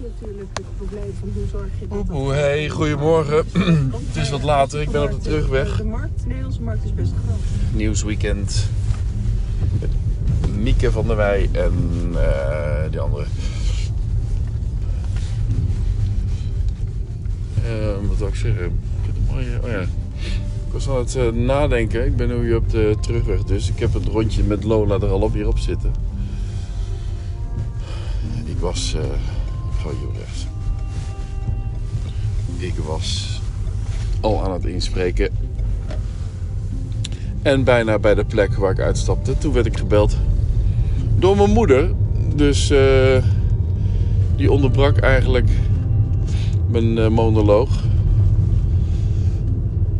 natuurlijk het probleem van hoe zorg je dat... Oeh, hey, goedemorgen. Het is wat later, ik ben op de terugweg. De markt, de Nederlandse markt is best groot. Nieuwsweekend. Mieke van der Wij en eh, die andere. Eh, wat wil ik zeggen? Ik heb een mooie- Oh ja. Ik was aan het eh, nadenken. Ik ben nu op de terugweg dus. Ik heb het rondje met Lola er al op hier op zitten. Ik was... Ik was al aan het inspreken. En bijna bij de plek waar ik uitstapte. Toen werd ik gebeld door mijn moeder. Dus eh, die onderbrak eigenlijk mijn eh, monoloog.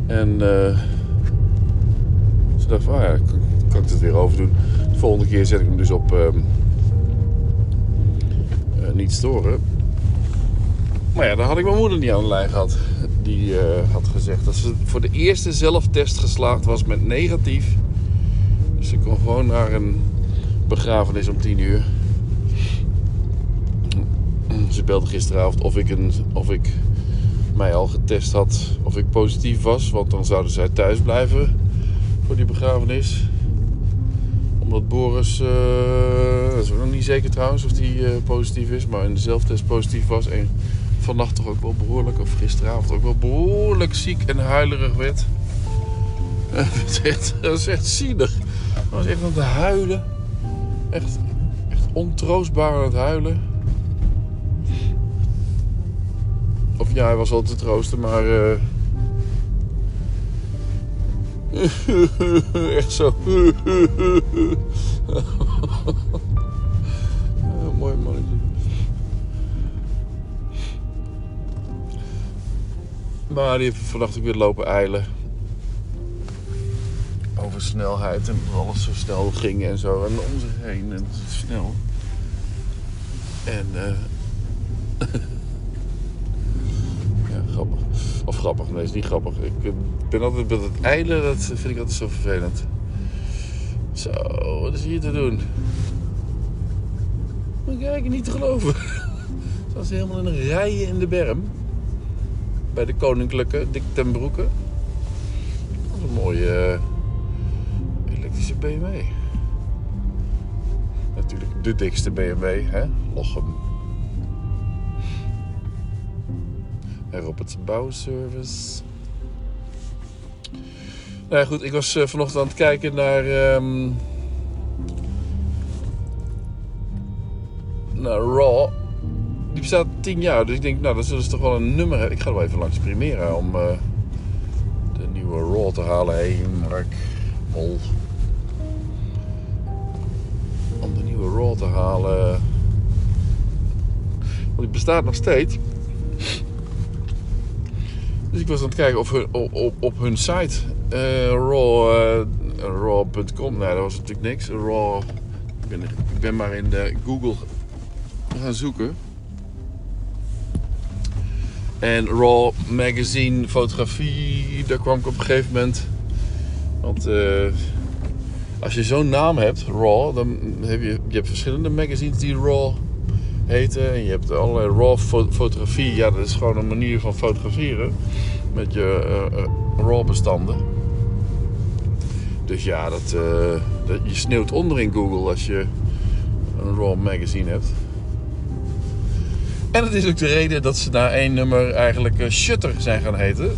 En eh, ze dacht van, ah ja, kan, ik het weer overdoen. De volgende keer zet ik hem dus op ehm, eh, niet storen. Maar ja, dan had ik mijn moeder niet aan de lijn gehad. Die eh, had gezegd dat ze voor de eerste zelftest geslaagd was met negatief. Dus ze kon gewoon naar een begrafenis om 10 uur. Ze belde gisteravond of ik, een, of ik mij al getest had, of ik positief was. Want dan zouden zij thuis blijven voor die begrafenis. Omdat Boris, eh, dat is nog niet zeker trouwens of die eh, positief is, maar in de zelftest positief was. En vannacht toch ook wel behoorlijk, of gisteravond ook wel behoorlijk ziek en huilerig werd. echt, dat is echt zielig. Hij was echt aan het huilen. Echt, echt ontroostbaar aan het huilen. Of ja, hij was al te troosten, maar... eh, echt zo. Mooi mannetje. Maar die heeft vannacht ook weer lopen eilen. Over snelheid en alles zo snel ging en zo. En om zich heen en snel. En eh ja, grappig. Of grappig, nee, is niet grappig. Ik eh, ben altijd met het eilen, dat vind ik altijd zo vervelend. Zo, wat is hier te doen? Moet kijken, niet te geloven. Ze helemaal in een rijen in de berm. Bij de koninklijke Dick. Dat is een mooie eh, elektrische BMW. Natuurlijk de dikste BMW, hè? Lochem. En Roberts Bouwservice. Nou ja, goed, ik was eh, vanochtend aan het kijken naar... ehm, naar Raw. Die bestaat 10 jaar, dus ik denk, nou, dan zullen ze toch wel een nummer hebben. Ik ga wel even langs Primera om eh, de nieuwe Raw te halen. Hey, Mark Mol. Om de nieuwe Raw te halen. Want die bestaat nog steeds. Dus ik was aan het kijken of op, op, op hun site eh, raw, eh, raw.com. Nee, dat was natuurlijk niks. Raw. Ik ben, ik ben maar in de Google gaan zoeken. En Raw Magazine fotografie, daar kwam ik op een gegeven moment. Want eh, als je zo'n naam hebt, Raw, dan heb je, je hebt verschillende magazines die Raw heten. En je hebt allerlei Raw fo- fotografie. Ja, dat is gewoon een manier van fotograferen met je eh, eh, Raw bestanden. Dus ja, dat, dat, je sneeuwt onder in Google als je een Raw magazine hebt. En het is ook de reden dat ze na één nummer eigenlijk eh, Shutter zijn gaan heten.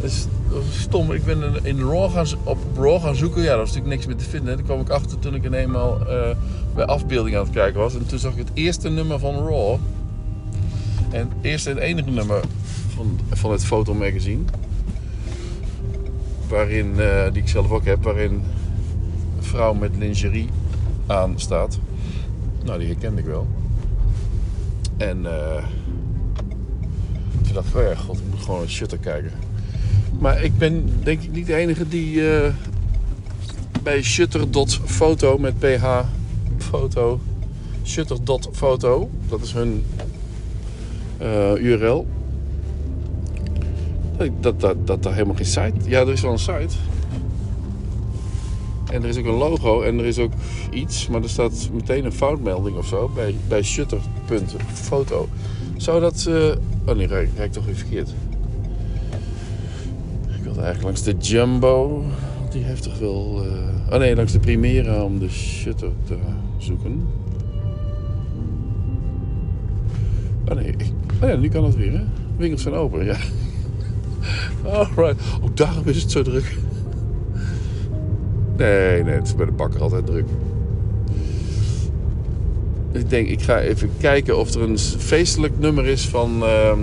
Dat is, dat stom. Ik ben in- Raw gaan, op Raw gaan zoeken. Ja, daar was natuurlijk niks meer te vinden. Daar kwam ik achter toen ik eenmaal eh bij afbeelding aan het kijken was. En toen zag ik het eerste nummer van Raw. En het eerste en enige nummer van, van het fotomagazine. Waarin, eh, die ik zelf ook heb, waarin een vrouw met lingerie aan staat. Nou, die herkende ik wel. En eh toen dacht ik, oh ja, god, ik moet gewoon een shutter kijken. Maar ik ben denk ik niet de enige die eh, bij shutter.foto met ph foto shutter.foto, dat is hun eh, URL. Dat, dat, dat, dat helemaal geen site. Ja, er is wel een site. En er is ook een logo en er is ook iets, maar er staat meteen een foutmelding of zo bij, bij shutter.foto. Zou dat. eh, oh nee, rijd ik toch weer verkeerd. Ik wilde eigenlijk langs de Jumbo. Die heeft toch wel. eh, Oh nee, langs de Primera om de shutter te zoeken. Oh nee, oh ja, nu kan het weer, hè? Winkels zijn open, ja. Alright. Ook daarom is het zo druk. Nee, nee, het is bij de bakker altijd druk. Ik denk, ik ga even kijken of er een feestelijk nummer is van, ehm,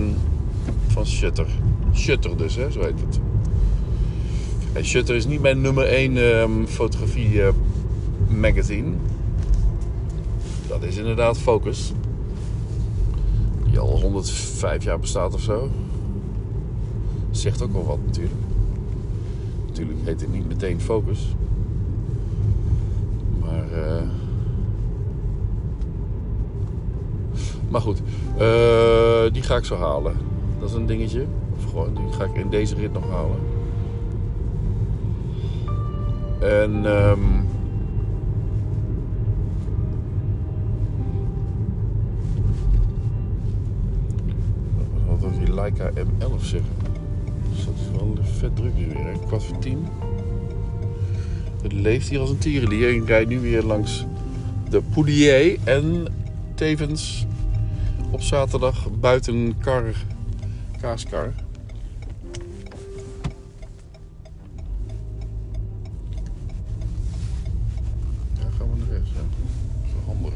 van Shutter. Shutter dus, hè, zo heet het. En Shutter is niet mijn nummer 1 fotografie eh, magazine. Dat is inderdaad Focus. Die al 105 jaar bestaat of zo. Zegt ook wel wat natuurlijk. Natuurlijk heet het niet meteen Focus. Maar, eh, maar goed, eh, die ga ik zo halen. Dat is een dingetje. Of gewoon, die ga ik in deze rit nog halen. En ehm, wat wil die Leica M11 zeggen? Dat is wel vet druk weer, hè? Kwart voor tien. Het leeft hier als een tierenlier. Ik rijd nu weer langs de Poulier en tevens op zaterdag buiten kar, kaaskar. Daar gaan we naar rechts, wel handig.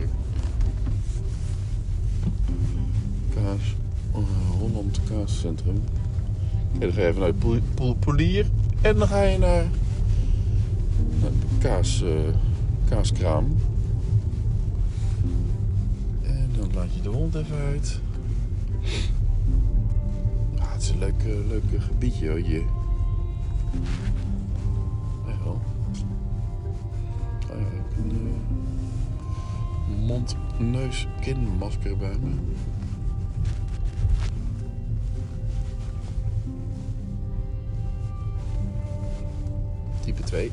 Kaas, eh, Holland Kaascentrum. En dan ga je even naar de Poel- Poel- Poulier en dan ga je naar kaas, eh, kaaskraam. En dan laat je de hond even uit. Ah, het is een leuk, eh, leuk gebiedje hoor, hier. Wel. Een eh, mond, neus, kinmasker bij me. Type 2.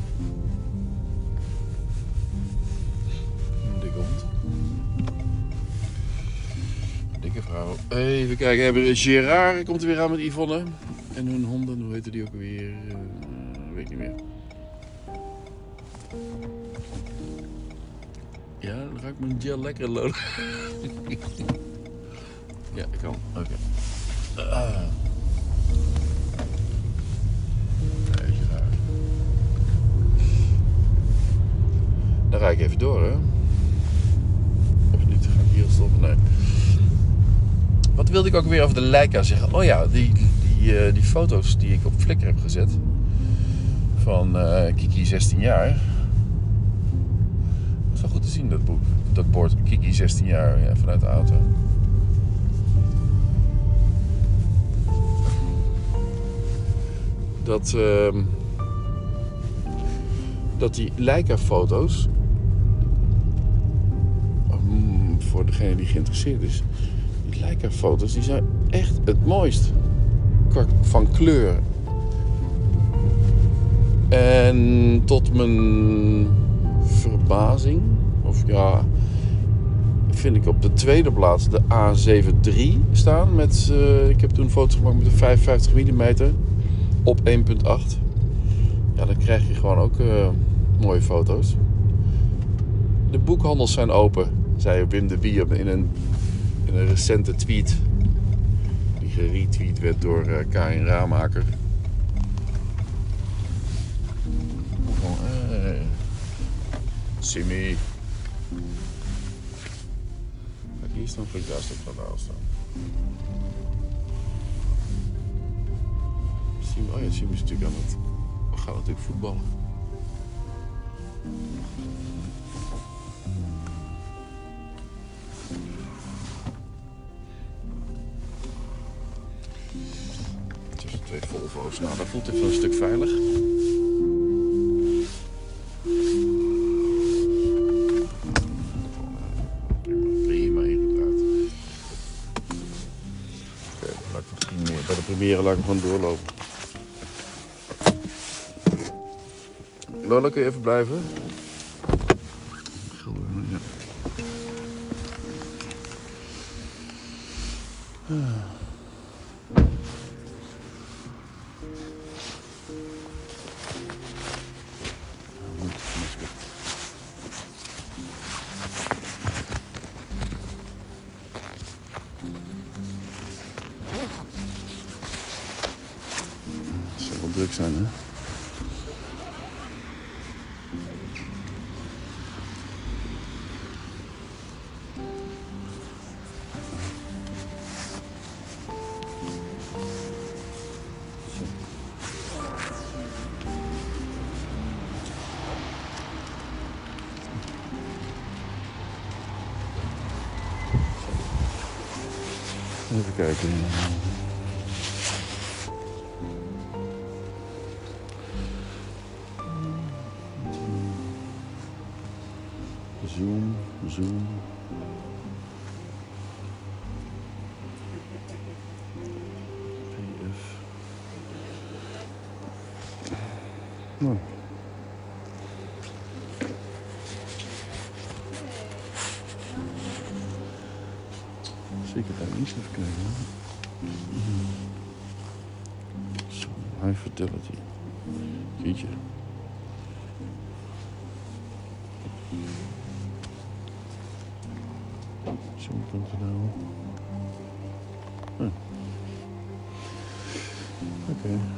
Even kijken. Hebben we Gerard komt er weer aan met Yvonne. En hun honden, hoe heette die ook weer? weet ik niet meer. Ja, dan ga ik mijn gel lekker lopen. ja, ik kan. Oké. Ah. Nee, Gerard. Dan rijd ik even door, hè? Of niet? Ga ik hier stoppen? Nee. Wat wilde ik ook weer over de Leica zeggen? Oh ja, die, die, eh, die foto's die ik op Flickr heb gezet. Van eh, Kiki 16 jaar. Dat is wel goed te zien, dat boek. Dat bord Kiki 16 jaar ja, vanuit de auto. Dat... ehm, dat die Leica-foto's, mm, voor degene die geïnteresseerd is, Leica-foto's die zijn echt het mooist van kleur. En tot mijn verbazing, of ja, vind ik op de tweede plaats de A7 III staan. Met, eh, ik heb toen foto's gemaakt met een 55 mm op 1.8. Ja, dan krijg je gewoon ook eh, mooie foto's. De boekhandels zijn open, zei Wim de Bie in een, in een recente tweet. Die geretweet werd door eh, Karin Raamaker. Van, eh, Simmy. Kijk, hier staan een daar stuk van staan. Simmy, oh ja, Simmy is natuurlijk aan het... We gaan natuurlijk voetballen. Volvo's. Nou, dat voelt even een stuk veilig. Prima, ingedraaid. Oké, ik misschien. Bij de première laat ik hem gewoon doorlopen. Lola, kun je even blijven? Kijken. Zoom, zoom. PF. Nou. ability. Teacher. Something to know. Hmm. Okay.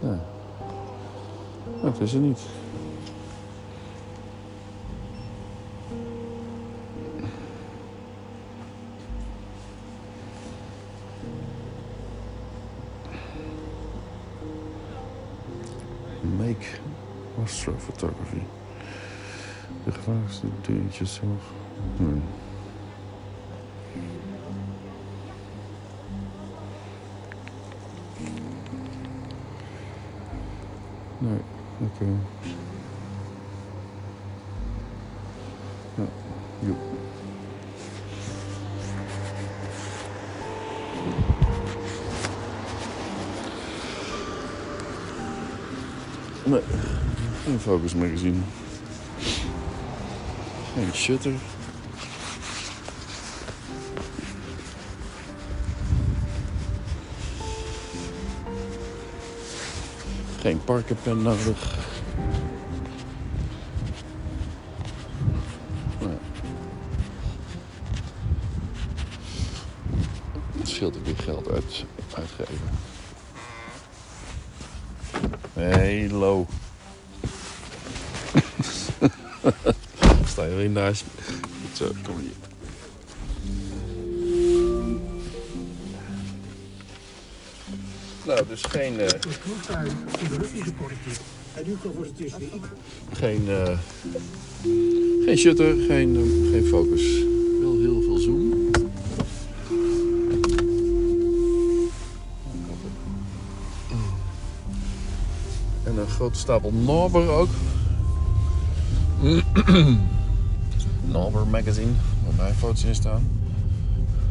Ja. Het is er niet. Make astrophotography. De gevaarlijkste doe het jezelf. Nee. Nee, oké. Ja, joep. Nee, geen Focus magazine. Geen shutter. Geen parkerpen nodig. Het scheelt ook weer geld uit, uitgeven. Hello. Sta je weer naast Zo, kom hier. Het dus niet. geen, eh, geen shutter, geen, eh, geen focus. Wel heel veel zoom. En een grote stapel Norber ook. Norber magazine, waar mijn foto's in staan.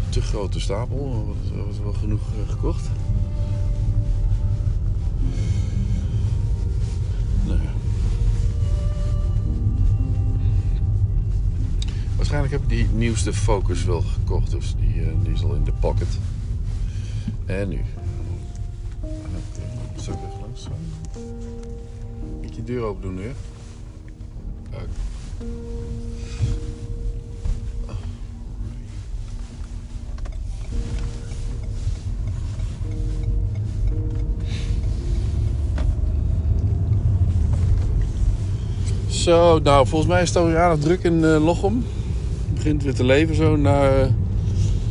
Te grote stapel, er was wel genoeg eh, gekocht. Nieuwste Focus wel gekocht, dus die, eh, die is al in de pocket. En nu. Oké, zal ik even langs? Moet je deur open doen nu? Oké. Zo, nou volgens mij is het alweer aardig druk in eh, Lochem. Begint weer te leven zo na,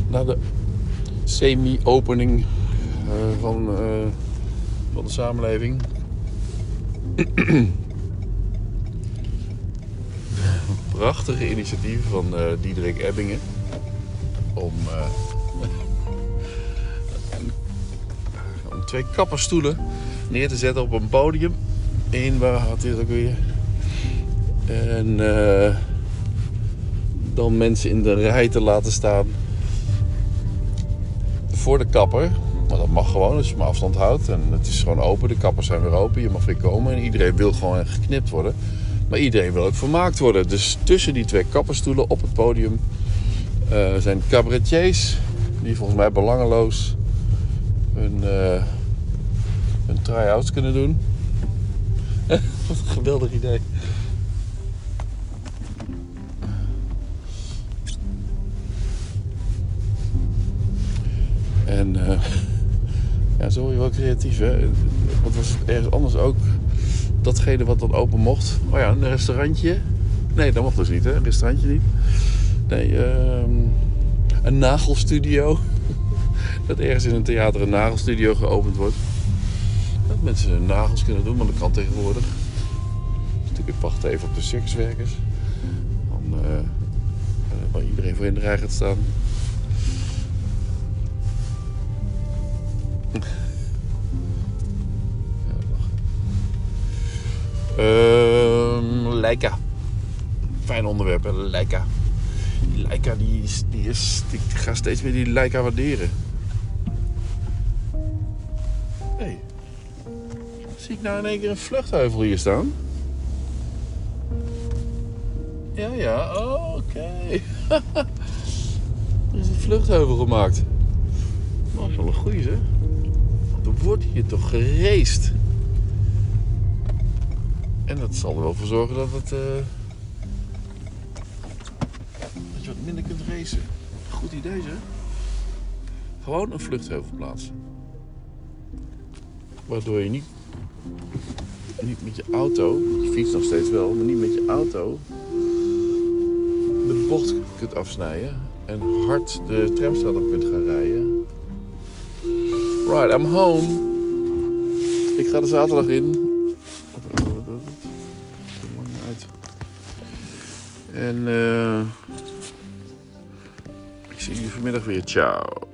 na de semi-opening eh, van, eh, van de samenleving. prachtige initiatief van eh Diederik Ebbingen. Om, om twee kapperstoelen neer te zetten op een podium. In, waar had hij ook weer? En dan mensen in de rij te laten staan voor de kapper. Maar dat mag gewoon als je maar afstand houdt. En het is gewoon open. De kappers zijn weer open. Je mag weer komen. En iedereen wil gewoon geknipt worden. Maar iedereen wil ook vermaakt worden. Dus tussen die twee kapperstoelen op het podium eh, zijn cabaretiers. Die volgens mij belangeloos hun, eh hun try-outs kunnen doen. Wat een geweldig idee. Zo word je wel creatief, hè. Wat was ergens anders ook datgene wat dan open mocht? Oh ja, een restaurantje. Nee, dat mocht dus niet, hè. Een restaurantje niet. Nee, ehm, een nagelstudio. Dat ergens in een theater een nagelstudio geopend wordt. Dat mensen hun nagels kunnen doen, maar dat kan tegenwoordig. Dus natuurlijk wachten even op de sekswerkers. Dan, eh, waar iedereen voor in de rij gaat staan. Ehm, Leica. Fijn onderwerp, hè? Leica. Die Leica, die, is, die, is, die ik ga steeds meer die Leica waarderen. Hé. Hey. Zie ik nou in één keer een vluchtheuvel hier staan? Ja, ja, oké. er is een vluchtheuvel gemaakt. Dat is wel een goeie, hè? Er wordt hier toch gereest. En dat zal er wel voor zorgen dat het... eh, dat je wat minder kunt racen. Goed idee, zeg. Gewoon een vluchtheuvel plaatsen. Waardoor je niet, niet met je auto, je fietst nog steeds wel, maar niet met je auto de bocht kunt afsnijden en hard de tramstraat op kunt gaan rijden. Right, I'm home. Ik ga de zaterdag in. En eh ik zie jullie vanmiddag weer. Ciao.